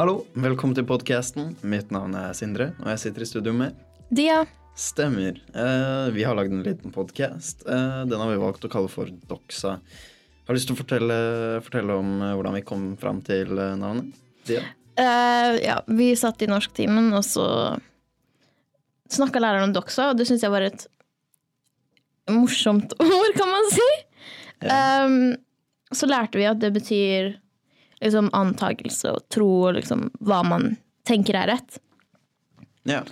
Hallo, velkommen til podkasten. Mitt navn er Sindre, og jeg sitter i studio med Dia. Stemmer. Eh, vi har lagd en liten podkast. Eh, den har vi valgt å kalle for Doxa. Har du lyst til å fortelle, fortelle om eh, hvordan vi kom fram til eh, navnet? Dia? Eh, ja, vi satt i norsktimen, og så snakka læreren om doxa, og det syns jeg var et morsomt ord, kan man si. Um, så lærte vi at det betyr liksom antakelse og tro og liksom hva man tenker er rett. Ja.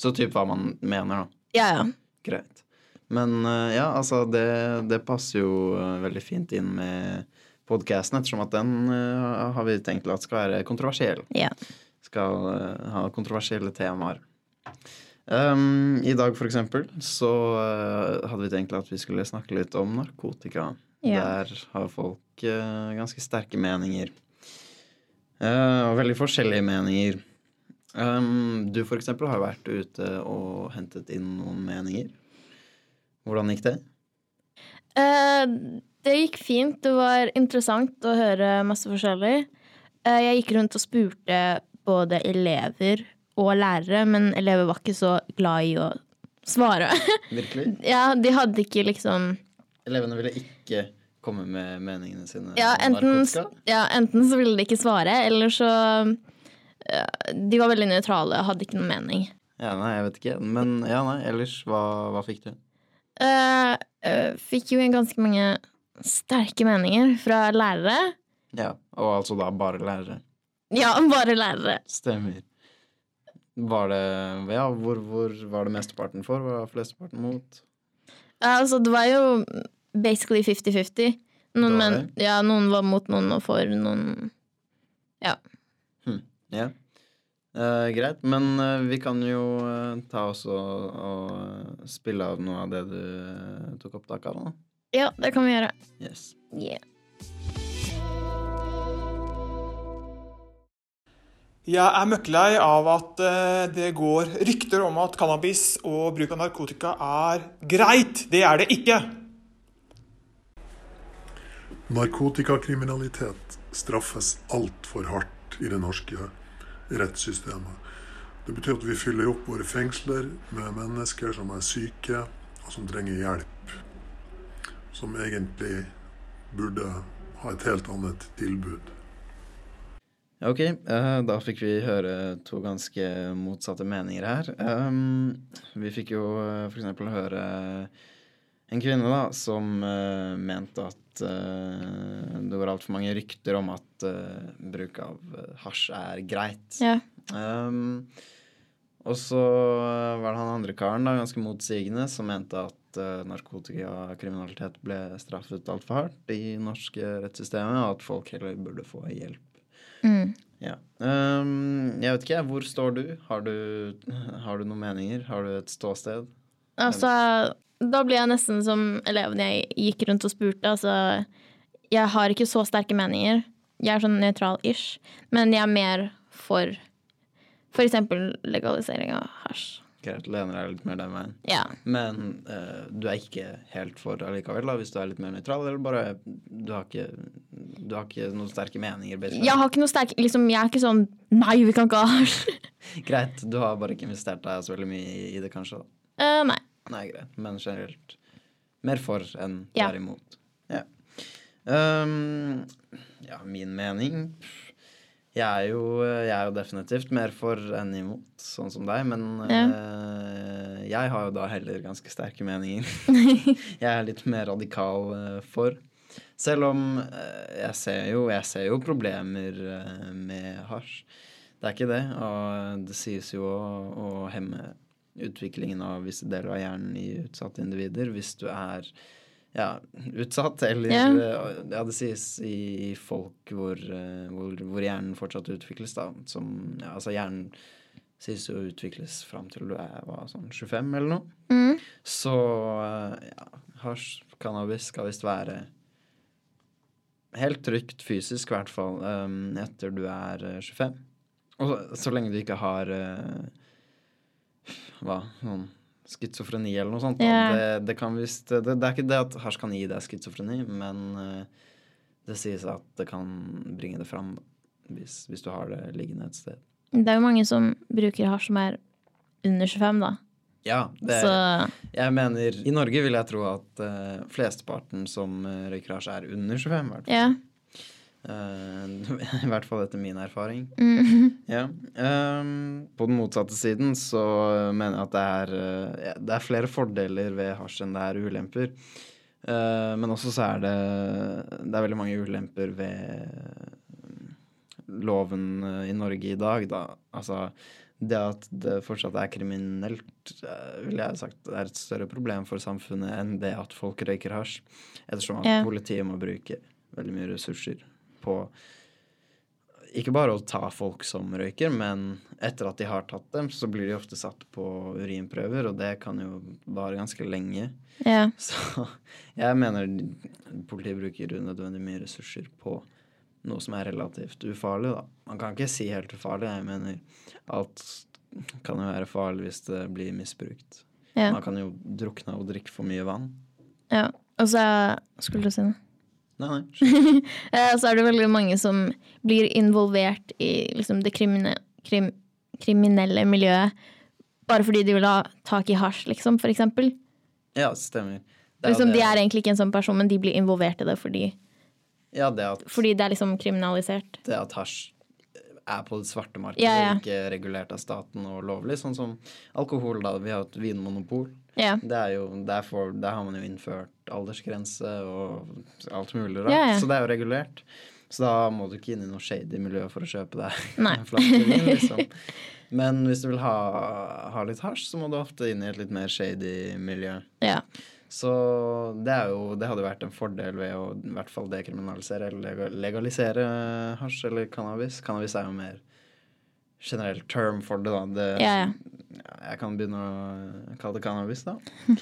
Så typ hva man mener, da. Ja, ja. Greit. Men eh, ja, altså, det, det passer jo eh, veldig fint inn med podkasten, ettersom at den eh, har vi tenkt at skal være kontroversiell. ja. Skal ha kontroversielle temaer. Um, I dag, for eksempel, så hadde vi tenkt at vi skulle snakke litt om narkotika. Ja. Der har folk uh, ganske sterke meninger. Eh, og veldig forskjellige meninger. Um, du eksempel har vært ute og hentet inn noen meninger. Hvordan gikk det? Eh, det gikk fint. Det var interessant å høre masse forskjellig. Eh, jeg gikk rundt og spurte både elever og lærere, men elever var ikke så glad i å svare. Virkelig? ja, de hadde ikke liksom Elevene ville ikke komme med meningene sine ja enten, ja, enten så ville de ikke svare, eller så De var veldig nøytrale og hadde ikke noen mening. Ja, nei, jeg vet ikke. Men ja, nei, ellers, hva, hva fikk du? Uh, uh, fikk jo ganske mange sterke meninger fra lærere. Ja, og altså da bare lærere. Ja, bare lærere. Stemmer. Var det Ja, hvor, hvor var det mesteparten for? Var flesteparten mot? Ja, altså, det var jo basically 50-50. Noen, men, ja, noen var mot noen og for noen Ja. Ja. Eh, greit, men eh, vi kan jo eh, ta oss og, og eh, spille av noe av det du eh, tok opptak av, da. Ja, det kan vi gjøre. Yes. Yeah. Jeg er møkklei av at eh, det går rykter om at cannabis og bruk av narkotika er greit. Det er det ikke. Narkotikakriminalitet straffes altfor hardt i det norske rettssystemet. Det betyr at vi fyller opp våre fengsler med mennesker som er syke, og som trenger hjelp. Som egentlig burde ha et helt annet tilbud. Ok, eh, da fikk vi høre to ganske motsatte meninger her. Um, vi fikk jo f.eks. for eksempel høre en kvinne da, som uh, mente at uh, det var altfor mange rykter om at uh, bruk av hasj er greit. Ja. Um, og så var det han andre karen, da, ganske motsigende, som mente at uh, narkotikakriminalitet ble straffet altfor hardt i norske rettssystemet, og at folk heller burde få hjelp. Mm. Ja. Um, jeg vet ikke. Hvor står du? Har, du? har du noen meninger? Har du et ståsted? Altså, da blir jeg nesten som eleven jeg gikk rundt og spurte. Altså, jeg har ikke så sterke meninger. Jeg er sånn nøytral-ish. Men jeg er mer for eksempel legalisering av hasj. Greit, lener deg litt mer den veien. Ja. Men uh, du er ikke helt for allikevel, da, hvis du er litt mer nøytral? Eller bare du har ikke, du har ikke noen sterke meninger? basically? Jeg har ikke noe sterk liksom, Jeg er ikke sånn Nei, vi kan ikke ha hasj. Greit, du har bare ikke investert deg så veldig mye i det, kanskje? Eh, nei. Nei, greit. Men generelt mer for enn Ja. derimot. Ja. Um, ja, min mening jeg er, jo, jeg er jo definitivt mer for enn imot, sånn som deg. Men eh, jeg har jo da heller ganske sterke meninger. jeg er litt mer radikal uh, for. Selv om uh, jeg, ser jo, jeg ser jo problemer med hasj. Det er ikke det. Og det sies jo å, å hemme utviklingen av visse deler av hjernen i utsatte individer hvis du er ja, utsatt, eller Ja. eh, ja, det sies i, i folk hvor, eh, hvor, hvor hjernen fortsatt utvikles, da. Som ja, Altså, hjernen sies jo utvikles fram til du er hva, sånn 25 eller noe. Mm. Så eh, ja, hasj, cannabis skal visst være helt trygt fysisk, i hvert fall, eh, etter du er eh, 25. Og så, så lenge du ikke har eh, hva, noen schizofreni eller noe sånt. Yeah. Det, det kan visst det, det er ikke det at hasj kan gi deg schizofreni, men uh, det sies at det kan bringe det fram. hvis, hvis du har det liggende et sted. Det er jo mange som bruker hasj som er under 25, da. Ja, det, Så jeg mener I Norge vil jeg tro at uh, flesteparten som uh, røyker hasj, er under 25. i hvert fall. ja. Eh, I hvert fall etter min erfaring. Mm. Ja. Um, på den motsatte siden så mener jeg at det er, eh, ja, det er flere fordeler ved hasj enn det er ulemper. Uh, men også så er det Det er veldig mange ulemper ved loven i Norge i dag, da. Altså det at det fortsatt er kriminelt, vil jeg sagt er et større problem for samfunnet enn det at folk røyker hasj. Ettersom at Ja. politiet må bruke veldig mye ressurser på ikke bare å ta folk som røyker, men etter at de har tatt dem, så blir de ofte satt på urinprøver, og det kan jo vare ganske lenge. ja. Så jeg mener politiet bruker unødvendig mye ressurser på noe som er relativt ufarlig, da. Man kan ikke si helt ufarlig, jeg mener alt kan jo være farlig hvis det blir misbrukt. ja. Man kan jo drukne av å drikke for mye vann. ja. Og så Skulle du si noe? Nei, nei. Eh, Så er det veldig mange som blir involvert i liksom, det krimine, krim, kriminelle miljøet bare fordi de vil ha tak i hasj, liksom, for eksempel. Ja, stemmer. Det er Liksom, de er egentlig ikke en sånn person, men de blir involvert i det fordi, Ja, det at fordi det er liksom kriminalisert. det at hasj er på det svarte markedet, Ja, ja. ikke regulert av staten og lovlig. Sånn som alkohol, da. Vi har et vinmonopol. Ja. Det er jo, derfor, Der har man jo innført aldersgrense og alt mulig rart. Ja, ja. Så det er jo regulert. Så da må du ikke inn i noe shady miljø for å kjøpe deg Nei. en flaske vin, liksom. Men hvis du vil ha, ha litt hasj, så må du ofte inn i et litt mer shady miljø. ja. Så det, er jo, det hadde vært en fordel ved å i hvert fall dekriminalisere eller legalisere hasj eller cannabis. Cannabis er jo mer generell term for det, da. Det, ja. ja, Jeg kan begynne å kalle det cannabis, da.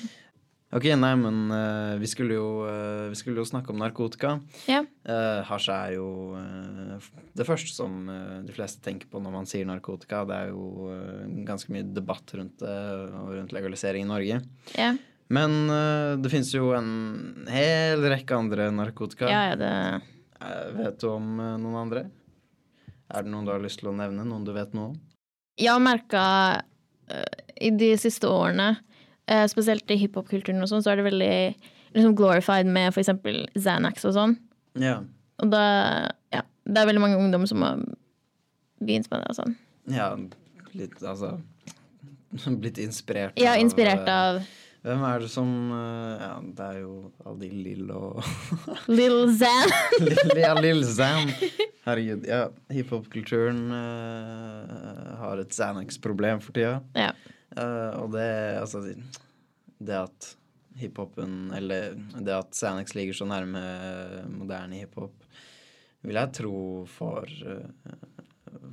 Ok, nei, men uh, vi, skulle jo, uh, vi skulle jo snakke om narkotika. Ja. Uh, hasj er jo eh, det første som eh, de fleste tenker på når man sier narkotika. Det er jo eh, ganske mye debatt rundt det og rundt legalisering i Norge. Ja. Men eh, det finnes jo en hel rekke andre narkotika. ja, ja, det Eh, vet du om eh, noen andre? Er det noen du har lyst til å nevne? Noen du vet noe om? Jeg har merka i de siste årene, eh, spesielt i hiphop-kulturen og sånn, så er det veldig liksom glorified med eksempel Xanax og sånn. Ja. Og da Ja, det er veldig mange ungdom som har begynt med det og sånn. ja litt altså Blitt inspirert Ja, inspirert av, av Hvem er det som eh, Ja, det er jo alle de Lill og Lill Zan. Ja, Lill Zan. Herregud. Ja, hiphop-kulturen uh, har et Xanax-problem for tida. ja. Eh, og det Altså, det at hiphopen Eller det at Xanax ligger så nærme moderne hiphop, vil jeg tro får eh,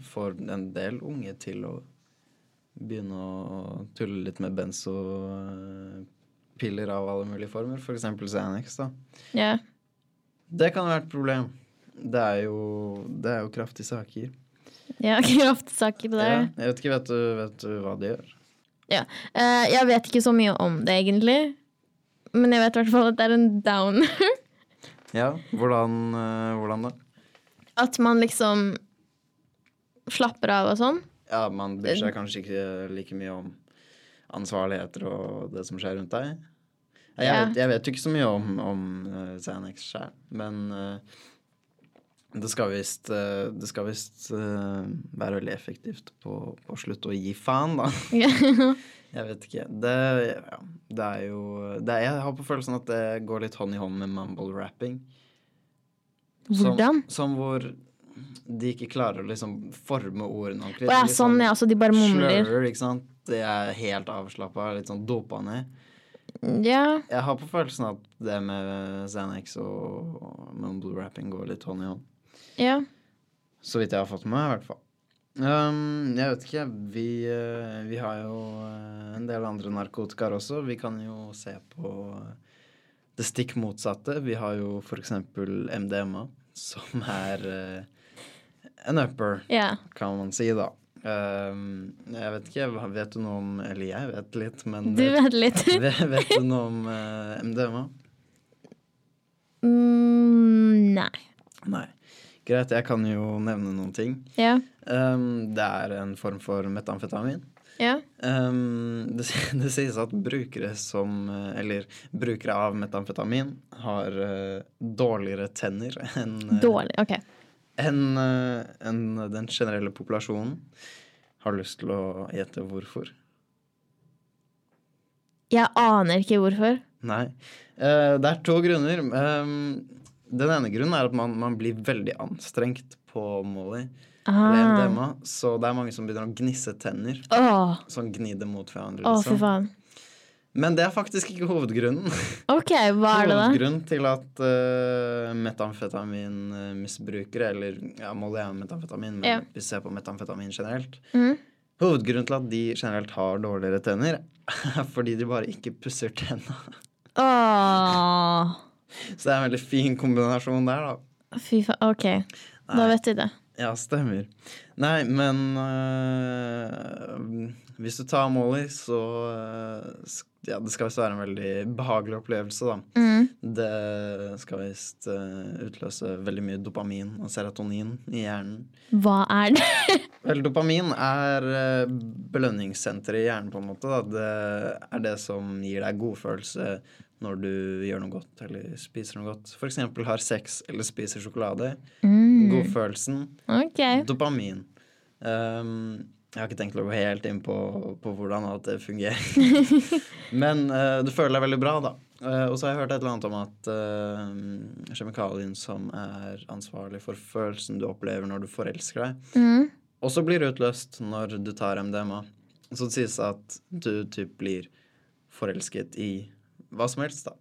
Får en del unge til å begynne å tulle litt med benzopiller av alle mulige former, f.eks. Xanax. da. Yeah. Det kan være et problem. Det er jo, det er jo kraftige saker. Ja, kraftsaker på det. Ja, jeg vet ikke, vet du, vet du hva de gjør? Ja. Eh, jeg vet ikke så mye om det, egentlig. Men jeg vet i hvert fall at det er en downer. Ja, hvordan, eh, hvordan da? At man liksom slapper av og sånn. Ja, man bryr seg kanskje ikke like mye om ansvarligheter og det som skjer rundt deg. Jeg, Ja. vet, jeg vet jo ikke så mye om, om uh, Xanax sjøl, men eh, det skal visst eh, Det skal visst eh, være veldig effektivt på, på å slutte å gi faen, da. Jeg vet ikke. Det, ja, det er jo det er, Jeg har på følelsen at det går litt hånd i hånd med mumble rapping. Hvordan? Som, som hvor de ikke klarer å liksom forme ordene ordentlig. Ja, De sånn, ja. Så de bare mumler. Slurrer, ikke sant. De er helt avslappa, litt sånn dopa ned. Ja. Jeg har på følelsen at det med Xanax og mumble rapping går litt hånd i hånd. Ja. Så vidt jeg har fått med meg, i hvert fall. Um, jeg vet ikke. Vi, uh, vi har jo uh, en del andre narkotikaer også. Vi kan jo se på det stikk motsatte. Vi har jo eksempel MDMA, som er uh, en upper, yeah. kan man si, da. Um, jeg vet ikke, vet du noe om Eller jeg vet litt, men Du vet litt. vet, vet du noe om MDMA? Mm, nei. Nei. Greit, jeg kan jo nevne noen ting. Ja. Um, det er en form for metamfetamin. Ja. Um, det, det sies at brukere som eh, Eller brukere av metamfetamin har uh, dårligere tenner enn uh, Dårlig. OK. enn, uh, en den generelle populasjonen. Har du lyst til å gjette hvorfor? Jeg aner ikke hvorfor. Nei. Uh, det er to grunner. Um, den ene grunnen er at man, man blir veldig anstrengt på Molly. Eller Ah. MDMA, så det er mange som begynner å gnisse tenner. Åh, Som gnider mot hverandre. Liksom. faen. Men det er faktisk ikke hovedgrunnen. OK, hva er det da? Hovedgrunnen til at uh, metamfetaminmisbrukere, eller ja, Molly er metamfetamin, men Ja. vi ser på metamfetamin generelt mm. Hovedgrunnen til at de generelt har dårligere tenner, er fordi de bare ikke pusser tenna. Åh, Så det er en veldig fin kombinasjon der, da. fy faen. OK, da vet vi det. Ja, stemmer. Nei, men øh, hvis du tar Molly, så øh, Ja, det skal visst være en veldig behagelig opplevelse, da. Mm. Det skal visst øh, utløse veldig mye dopamin og serotonin i hjernen. Hva er det? Vel, dopamin er øh, belønningssenteret i hjernen, på en måte. Da. Det er det som gir deg godfølelse når du gjør noe godt eller spiser noe godt. Eksempel har sex eller spiser sjokolade. Mm. Godfølelsen. Okay. Dopamin. Um, jeg har ikke tenkt å gå helt inn på, på hvordan alt det fungerer. Men uh, du føler deg veldig bra, da. Uh, og så har jeg hørt et eller annet om at uh, kjemikalien som er ansvarlig for følelsen du opplever når du forelsker deg, Mm. også blir utløst når du tar MDMA. Så det sies at du typ blir forelsket i hva som helst, da.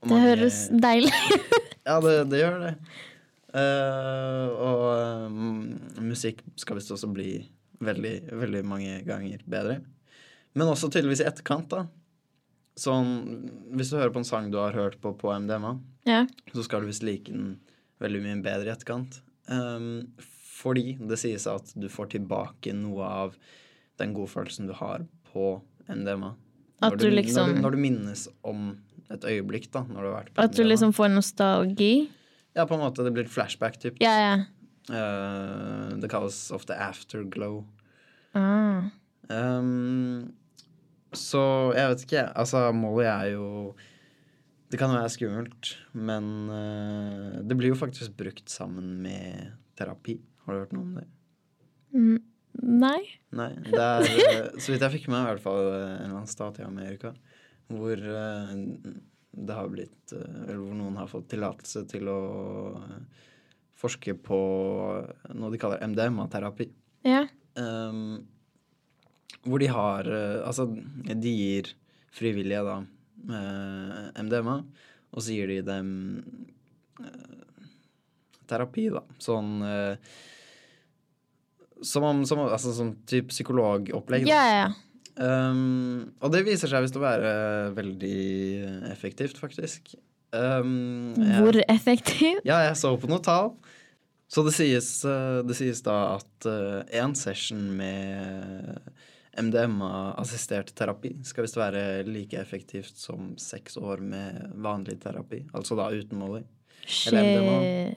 Og Det mange- høres deilig ja, det, det gjør det. Uh, og um, musikk skal visst også bli veldig, veldig mange ganger bedre. Men også tydeligvis i etterkant, da. Sånn, hvis du hører på en sang du har hørt på på MDMA, Ja. så skal du visst like den veldig mye bedre i etterkant. Um, fordi det sies at du får tilbake noe av den godfølelsen du har på MDMA. Når du liksom- når, du, når du minnes om et øyeblikk, da. Når du har vært på At du liksom får nostalgi? Ja, på en måte. Det blir et flashback, typ. Ja, ja. Uh, det kalles ofte afterglow. Ah. Um, så jeg vet ikke. Altså, Molly er jo Det kan være skummelt, men uh, det blir jo faktisk brukt sammen med terapi. Har du hørt noe om det? Mm. Nei? Nei. Det er, eh, så vidt jeg fikk med i hvert fall eh, en eller annen stat i Amerika hvor eh, det har blitt Eller hvor noen har fått tillatelse til å forske på noe de kaller MDMA-terapi. Ja. Um, hvor de har Altså, de gir frivillige da MDMA, og så gir de dem terapi, da. Sånn eh, som om som, Altså som type psykologopplegg. Ja, ja, ja. Um, og det viser seg visst å være veldig effektivt, faktisk. Um, jeg- Hvor effektiv? ja, jeg så på noe tall. Så det sies, eh, det sies da at én session med MDMA-assistert terapi skal visst være like effektivt som seks år med vanlig terapi. Altså da uten måling. Eller MDMA.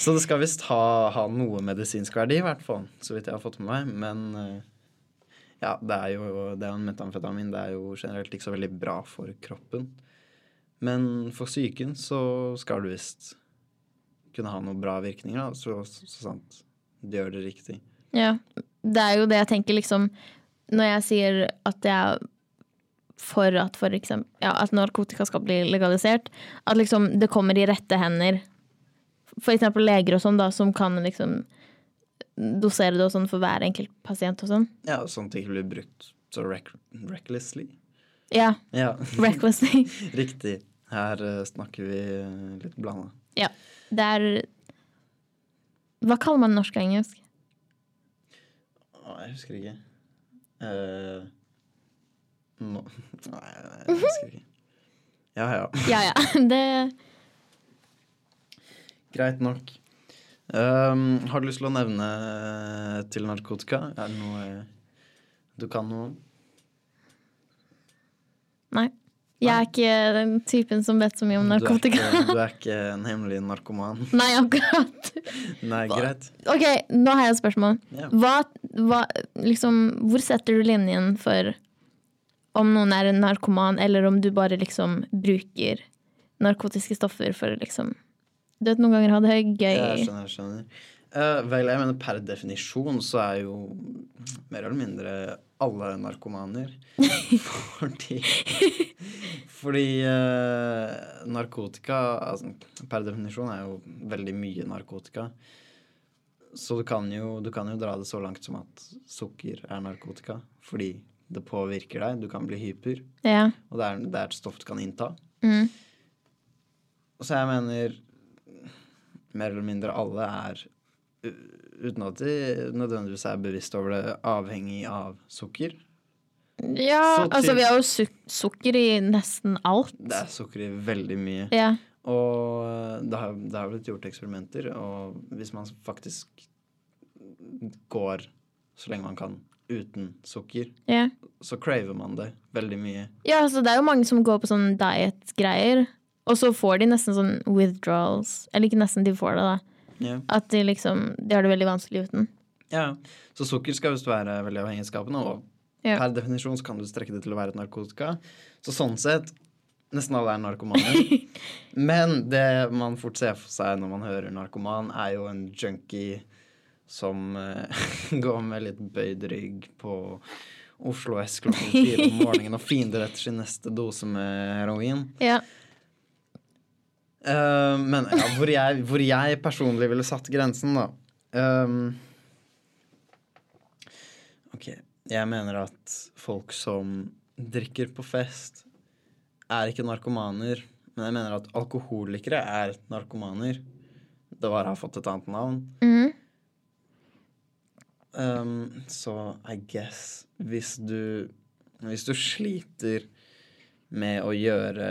Så det skal visst ha, ha noe medisinsk verdi, i hvert fall. Så vidt jeg har fått med meg. Men eh, ja, det er jo det er en metamfetamin. Det er jo generelt ikke så veldig bra for kroppen. Men for psyken så skal du visst kunne ha noen bra virkninger, da, så, så, sant du gjør det riktig. Ja. Det er jo det jeg tenker liksom Når jeg sier at jeg for at for eksempel ja, at narkotika skal bli legalisert, at liksom det kommer i rette hender. Eksempel leger og sånn, da, som kan liksom dosere det og sånn for hver enkelt pasient og sånn. Ja, sånn at det ikke blir brukt så rec recklessly. Ja. Ja, Recklessly. riktig. Her uh, snakker vi eh, litt blanda. ja. Det er Hva kaller man norsk og engelsk? Å, jeg husker ikke. Uh, no. Nei, jeg husker ikke. Ja ja. Ja ja. Det Greit nok. Um, har du lyst til å nevne eh, til narkotika? Er det noe du kan noe om? Nei. Jeg er ikke den typen som vet så mye om narkotika. Du er, ikke, du er ikke en hemmelig narkoman. Nei, akkurat. Nei, greit. Ok, nå har jeg et spørsmål. Ja. Hva, hva, liksom, hvor setter du linjen for om noen er en narkoman, eller om du bare liksom bruker narkotiske stoffer for å liksom Du vet, noen ganger ha det gøy. Jeg skjønner, jeg skjønner. Uh, vel, jeg mener per definisjon så er jo mer eller mindre alle narkomaner. fordi Fordi uh, narkotika altså, Per definisjon er jo veldig mye narkotika. Så du kan, jo, du kan jo dra det så langt som at sukker er narkotika. Fordi det påvirker deg. Du kan bli hyper. Ja. Og det er, det er et stoff du kan innta. Mm. Så jeg mener mer eller mindre alle er Uten at de nødvendigvis er bevisst over det, avhengig av sukker. ja Så altså vi har jo su sukker i nesten alt. Det er sukker i veldig mye. Ja. Og det har, det har blitt gjort eksperimenter, og hvis man faktisk går så lenge man kan uten sukker, ja. så craver man det veldig mye. Ja, altså det er jo mange som går på sånn diet-greier, og så får de nesten sånn withdrawals. Eller ikke nesten, de får det, da. Yeah. At de liksom De har det veldig vanskelig uten. ja. Så sukker skal visst være veldig avhengighetsskapende, og yeah. per definisjon så kan du strekke det til å være et narkotika. Så sånn sett Nesten alle er narkomane. Men det man fort ser for seg når man hører narkoman, er jo en junkie som eh, går med litt bøyd rygg på Oslo S klokken fire om morgenen og fiender etter sin neste dose med heroin. Ja. Eh, men ja, hvor, jeg, hvor jeg personlig ville satt grensen, da Um, OK. Jeg mener at folk som drikker på fest, er ikke narkomaner. Men jeg mener at alkoholikere er narkomaner. Det bare har fått et annet navn. Mm. Um, så I guess hvis du Hvis du sliter med å gjøre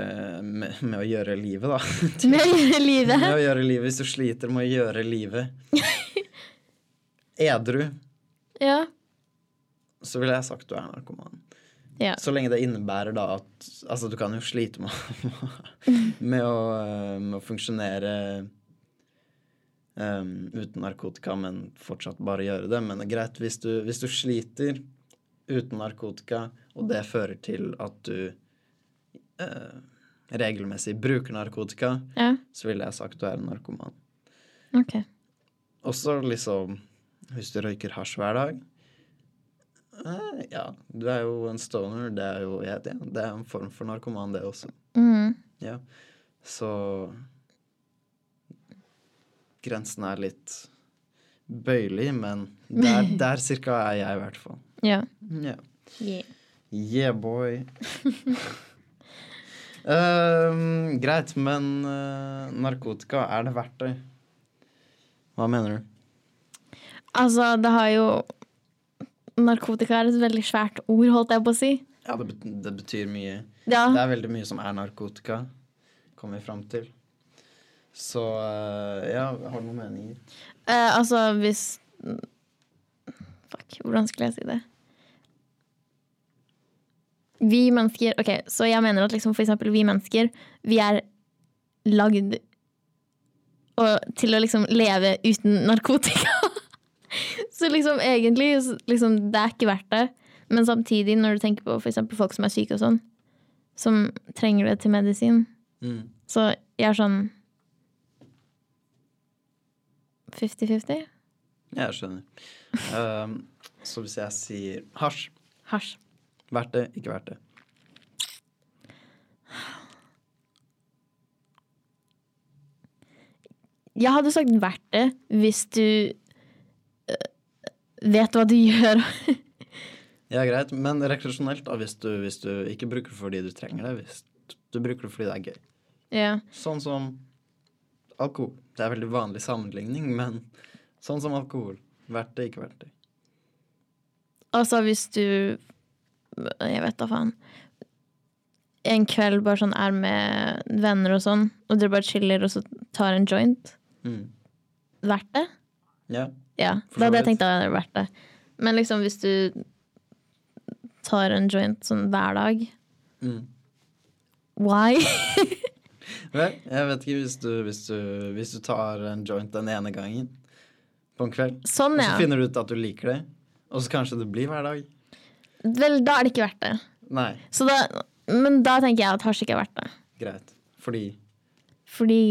med, med å gjøre livet, da. Med livet. med å gjøre livet Hvis du sliter med å gjøre livet edru, Ja. så ville jeg sagt du er narkoman. ja. Så lenge det innebærer da at Altså, du kan jo slite med, med, å, eh, med å funksjonere um, uten narkotika, men fortsatt bare gjøre det. Men det er greit hvis du, hvis du sliter uten narkotika, og det fører til at du eh, regelmessig bruker narkotika, ja. så ville jeg sagt du er en narkoman. Ok. Også liksom hvis du røyker hasj hver dag. Eh, ja, du er jo en stoner. Det er jo ja, det, det er en form for narkoman, det også. Mm. Ja. Så Grensen er litt bøyelig, men der, der cirka er jeg, i hvert fall. Ja. Yeah. Yeah. Yeah, boy. Ehm, greit, men uh, narkotika, er det verdt det? Hva mener du? Altså, det har jo Narkotika er et veldig svært ord, holdt jeg på å si. Ja, det, bet det betyr mye. Ja. Det er veldig mye som er narkotika, kommer vi fram til. Så eh, ja, har du noen meninger? Uh, altså, hvis Fuck, hvordan skulle jeg si det? Vi mennesker Ok, så jeg mener at liksom for eksempel vi mennesker, vi er lagd til å liksom leve uten narkotika. så liksom egentlig liksom, Det er ikke verdt det. Men samtidig, når du tenker på for eksempel folk som er syke og sånn, som trenger det til medisin, Mm. så jeg er sånn 50-50. Jeg skjønner. um, så hvis jeg sier hasj, Hasj. Verdt det, ikke verdt det? Jeg hadde sagt verdt det hvis du øh, vet hva du gjør. Ja, greit, men rekreasjonelt, da, hvis du, hvis du ikke bruker det fordi du trenger det, hvis du bruker det fordi det er gøy. ja. Sånn som alkohol. Det er veldig vanlig sammenligning, men sånn som alkohol. Verdt det, ikke verdt det. Altså hvis du Jeg vet da faen. En kveld bare sånn er med venner og sånn, og dere bare chiller og så tar en joint. Mm. Verdt det? Ja. Ja. Da hadde jeg tenkt at det hadde vært det. Men liksom hvis du tar en joint sånn hver dag, Mm. Why? Vel, jeg vet ikke hvis du, hvis, du, hvis du tar en joint den ene gangen på en kveld, Sånn, ja. og så finner du ut at du liker det, og så kanskje det blir hver dag. Vel, da er det ikke verdt det. Nei, Så da, men da tenker jeg at hasj ikke er verdt det. greit. Fordi Fordi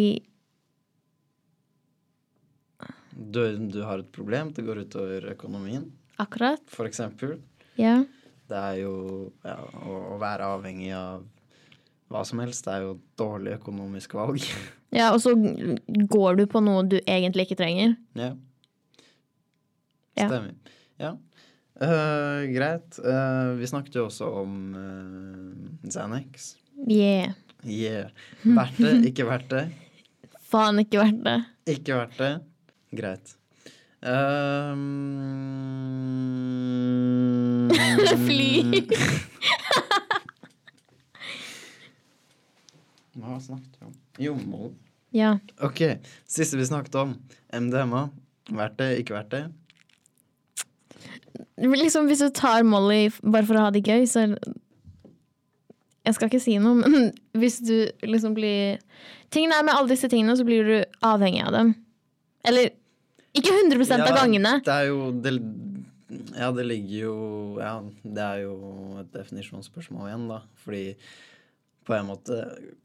du, du har et problem, det går utover økonomien, akkurat for eksempel. Ja. Det er jo ja, å, å være avhengig av hva som helst, det er jo dårlig økonomisk valg. ja, og så går du på noe du egentlig ikke trenger. ja. Ja. Stemmer. Ja. Eh, greit. Uh, vi snakket jo også om uh, Xanax. Yeah. Yeah. Verdt det, ikke verdt det? Faen ikke verdt det. Ikke verdt det? Greit. Um, Fly. Hva snakket vi om? Jo, mål. Ja. OK. Siste vi snakket om. MDMA. Verdt det, ikke verdt det? Liksom, hvis du tar Molly bare for å ha det gøy, så Jeg skal ikke si noe, men hvis du liksom blir Tingen er med alle disse tingene, så blir du avhengig av dem. Eller ikke 100 av gangene. Det er jo det, Ja, det ligger jo Ja, det er jo et definisjonsspørsmål igjen, da. Fordi på en måte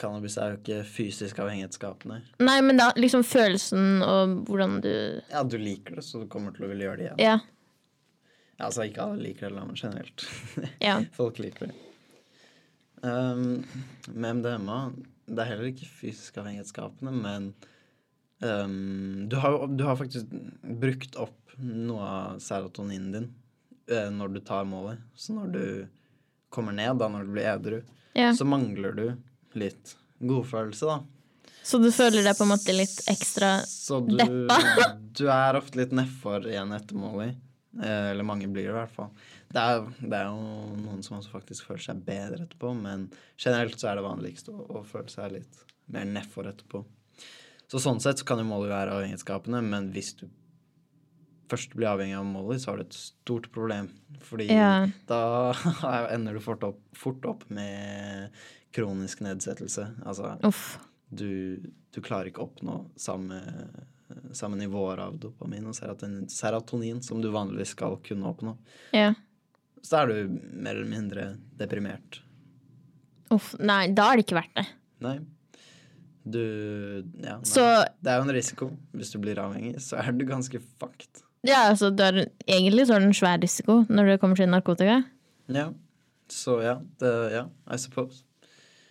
Cannabis er jo ikke fysisk avhengighetsskapende. Nei, men da liksom følelsen og hvordan du Ja, du liker det, så du kommer til å ville gjøre det igjen. Ja. Altså, ikke alle liker det, men generelt. ja. Folk liker det. Um, med MDMA Det er heller ikke fysisk avhengighetsskapende, men um, du, har, du har faktisk brukt opp noe av serotoninen din uh, når du tar målet. Så når du kommer ned, da når du blir edru, ja. så mangler du litt godfølelse, da. Så du føler deg på en måte litt ekstra Så du, Deppa. du er ofte litt nedfor igjen etter målet. Eh, eller mange blir det i hvert fall. Det er, det er jo noen som også faktisk føler seg bedre etterpå, men generelt så er det vanligst å, å føle seg litt mer nedfor etterpå. Så sånn sett så kan jo Molly være avhengighetsskapende, men hvis du først blir avhengig av Molly, så har du et stort problem. Fordi Ja. da ender du fort opp, fort opp med kronisk nedsettelse. Altså Uff. du, du klarer ikke å oppnå samme, samme nivåer av dopamin og serotonin, serotonin som du vanligvis skal kunne oppnå. Ja. Så er du mer eller mindre deprimert. Uff. Nei, da er det ikke verdt det. Nei. Du Ja, nei. Så Det er jo en risiko. Hvis du blir avhengig, så er du ganske fucked. ja, altså, er, egentlig så er det en svær risiko når det kommer til narkotika. Ja. Så ja, det, ja, I suppose.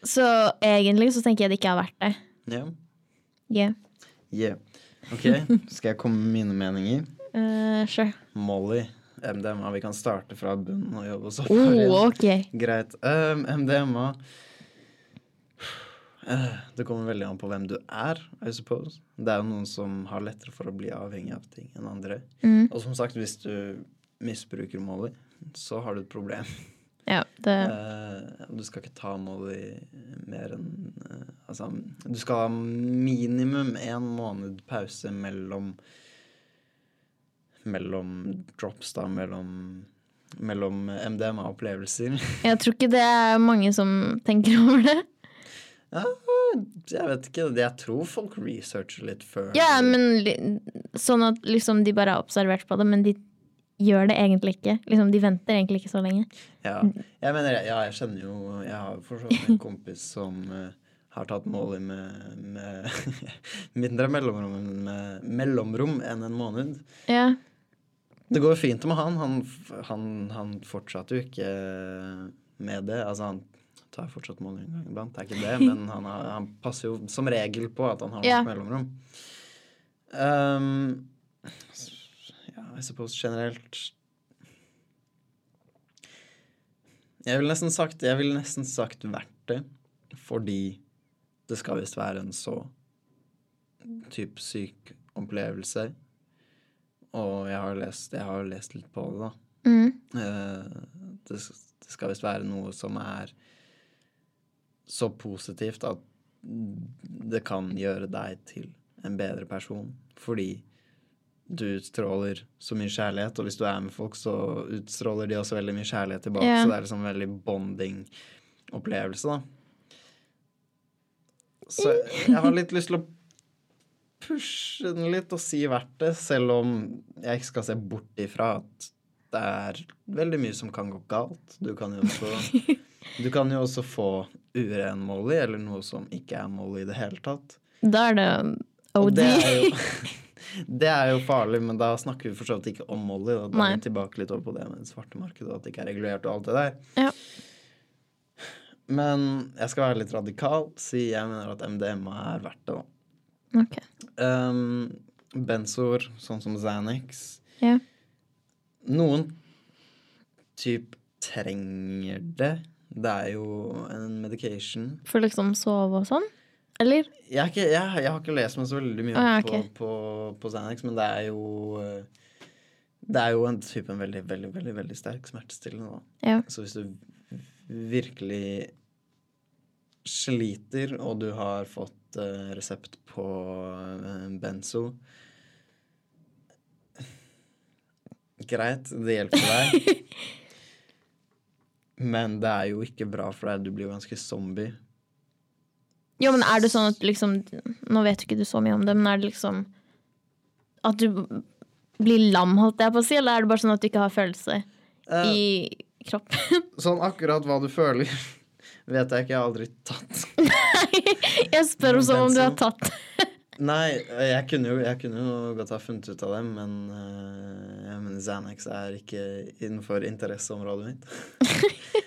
Så egentlig så tenker jeg det ikke er verdt det. Ja. Yeah. Yeah. OK, skal jeg komme med mine meninger? Uh, sure. Molly, MDMA. Vi kan starte fra bunnen og jobbe oss oppover. Oh, ok. Greit. Um, MDMA Eh, Det kommer veldig an på hvem du er, I suppose. Det er jo noen som har lettere for å bli avhengig av ting enn andre. Mm. Og som sagt, hvis du misbruker Molly, så har du et problem. Ja, det Eh, du skal ikke ta Molly mer enn eh, Altså, du skal ha minimum en måned pause mellom Mellom drops, da, mellom mellom MDMA-opplevelser. Jeg tror ikke det er mange som tenker over det. Ja, jeg vet ikke. Jeg tror folk researcher litt før. Ja, men sånn at liksom de bare har observert på det, men de gjør det egentlig ikke. Liksom, de venter egentlig ikke så lenge. Ja, jeg mener, ja, jeg kjenner jo Jeg har for så vidt en kompis som uh, har tatt Molly med, med mindre mellomrom, med mellomrom enn en måned. Ja. Det går fint med han. Han, han, han fortsatte jo ikke med det. Altså, han tar fortsatt mål en gang iblant, det er ikke det, men han, har, han passer jo som regel på at han har Ja. mellomrom. Um, I suppose generelt Jeg ville nesten sagt Jeg ville nesten sagt verdt det, fordi det skal visst være en så type syk opplevelse. Og jeg har lest, jeg har lest litt på det, da. Mm. Eh, det, det skal visst være noe som er så positivt at det kan gjøre deg til en bedre person. Fordi du utstråler så mye kjærlighet, og hvis du er med folk, så utstråler de også veldig mye kjærlighet tilbake. Yeah. Så det er liksom en veldig bonding-opplevelse, da. Så jeg har litt lyst til å pushe den litt og si verdt det, selv om jeg ikke skal se bort ifra at det er veldig mye som kan gå galt. Du kan jo også, du kan jo også få uren Molly, eller noe som ikke er Molly i det hele tatt. Da er det Og det er jo, det er jo farlig, men da snakker vi for så vidt ikke om Molly. Da, da er vi tilbake litt over på det med det svarte markedet, og at det ikke er regulert og alt det der. Ja. Men jeg skal være litt radikal, si jeg mener at MDMA er verdt det, da. Okay. Um, benzoer, sånn som Xanax. Ja. Noen type trenger det. Det er jo en medication. For liksom sove og sånn? Eller? Jeg, ikke, jeg, jeg har ikke lest meg så veldig mye Ah, okay. på, på, på Xanax, men det er jo eh, Det er jo en type veldig, veldig, veldig, veldig sterk smertestillende. Ja. Så hvis du virkelig sliter, og du har fått uh, resept på uh, benzo Greit, det hjelper deg. Men det er jo ikke bra for deg. Du blir jo ganske zombie. Jo, men er det sånn at liksom Nå vet ikke du så mye om det, men er det liksom At du blir lam, holdt jeg på å si, eller er det bare sånn at du ikke har følelse uh, i kroppen? Sånn akkurat hva du føler, vet jeg ikke. Jeg har aldri tatt Nei, Jeg spør som om du har tatt Nei, jeg kunne jo, jeg kunne jo godt ha funnet ut av det, men uh, mener Xanax er ikke innenfor interesseområdet mitt.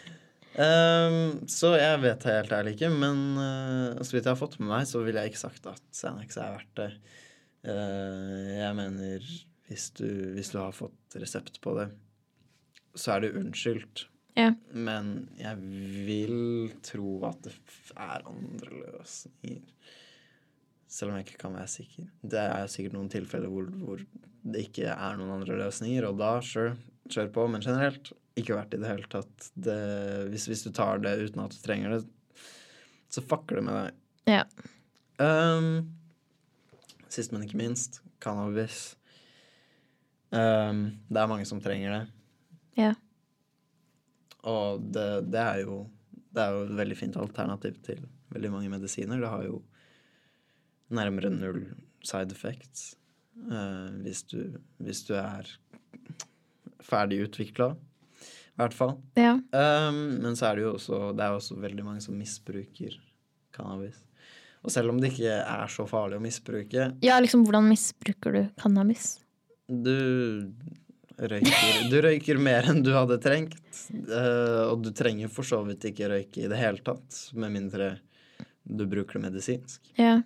Um, så jeg vet helt ærlig ikke, men uh, så vidt jeg har fått med meg, så ville jeg ikke sagt at Xanax er verdt det. Uh, jeg mener hvis du, hvis du har fått resept på det, så er det unnskyldt. Ja. Men jeg vil tro at det er andre løsninger. Selv om jeg ikke kan være sikker. Det er sikkert noen tilfeller hvor, hvor det ikke er noen andre løsninger, og da sure, kjør på. Men generelt ikke verdt i det hele tatt. Det, hvis, hvis du tar det uten at du trenger det, så fucker det med deg. Ja. Um, sist, men ikke minst, cannabis. Um, det er mange som trenger det. Ja. Og det, det, er jo, det er jo et veldig fint alternativ til veldig mange medisiner. Det har jo nærmere null side effects uh, hvis, du, hvis du er ferdig utvikla, i hvert fall. ja. Um, men så er det jo også Det er også veldig mange som misbruker cannabis. Og selv om det ikke er så farlig å misbruke Ja, liksom hvordan misbruker du cannabis? Du røyker, du røyker mer enn du hadde trengt. Uh, og du trenger for så vidt ikke røyke i det hele tatt, med mindre du bruker det medisinsk. Ja.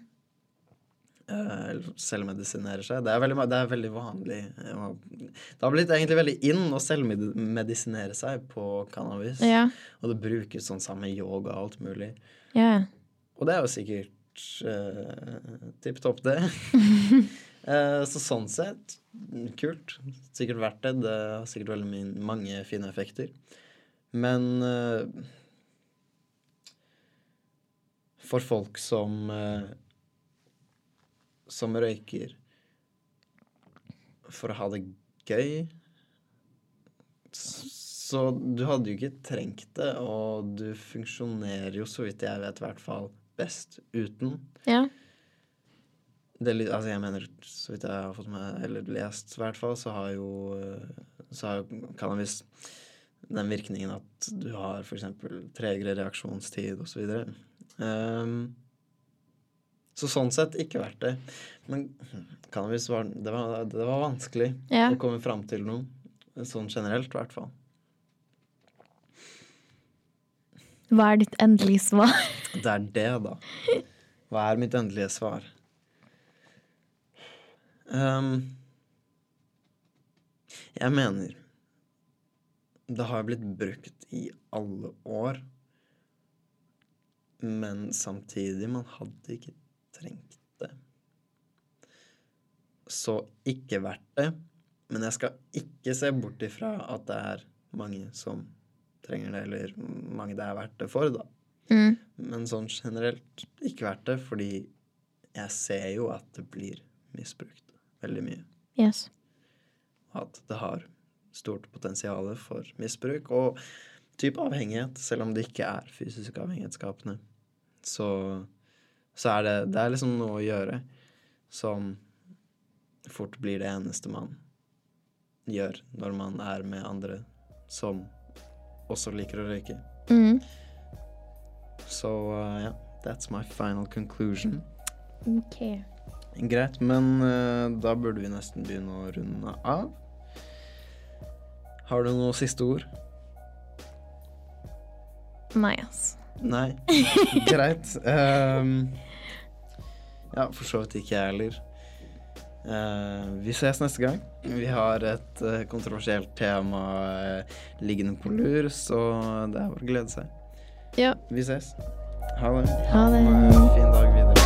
Eh, selvmedisinerer seg. Det er veldig, det er veldig vanlig. eh, Det har blitt egentlig veldig inn å selvmedisinere seg på cannabis. Ja. Og det brukes sånn sammen med yoga og alt mulig. ja. Og det er jo sikkert uh, tipp topp, det. Så sånn sett, kult. Sikkert verdt det. Det har sikkert veldig min- mange fine effekter. Men eh, for folk som eh, som røyker for å ha det gøy så du hadde jo ikke trengt det, og du funksjonerer jo, så vidt jeg vet, i hvert fall best uten. Ja. Det, altså jeg mener, så vidt jeg har fått med, eller lest i hvert fall, så har jo, så har jo cannabis den virkningen at du har eksempel tregere reaksjonstid så videre. Ehm, så sånn sett ikke verdt det. Men cannabis var, det var, det var vanskelig Ja. å komme fram til noe. Sånn generelt, i hvert fall. Hva er ditt endelige svar? Det er det, da. Hva er mitt endelige svar? Um, jeg mener Det har blitt brukt i alle år. Men samtidig, man hadde ikke trengt det. Så ikke verdt det. Men jeg skal ikke se bort ifra at det er mange som trenger det, eller mange det er verdt det for, da. Mm. Men sånn generelt ikke verdt det, fordi jeg ser jo at det blir misbrukt veldig mye. Yes. At det har stort potensial for misbruk og type avhengighet, selv om det ikke er fysisk avhengighetsskapende. Så så er det, det er liksom noe å gjøre som fort blir det eneste man gjør når man er med andre som også liker å røyke. Mm. Så uh, ja, that's my final conclusion. OK. Greit, men uh, da burde vi nesten begynne å runde av. Har du noe siste ord? Nei, altså. Nei. Greit. Um, ja, for så vidt ikke jeg heller. Uh, vi ses neste gang. Vi har et uh, kontroversielt tema uh, liggende på lur, så det er bare å glede seg. Ja. Vi ses. Ha det. Ha det. en fin dag videre.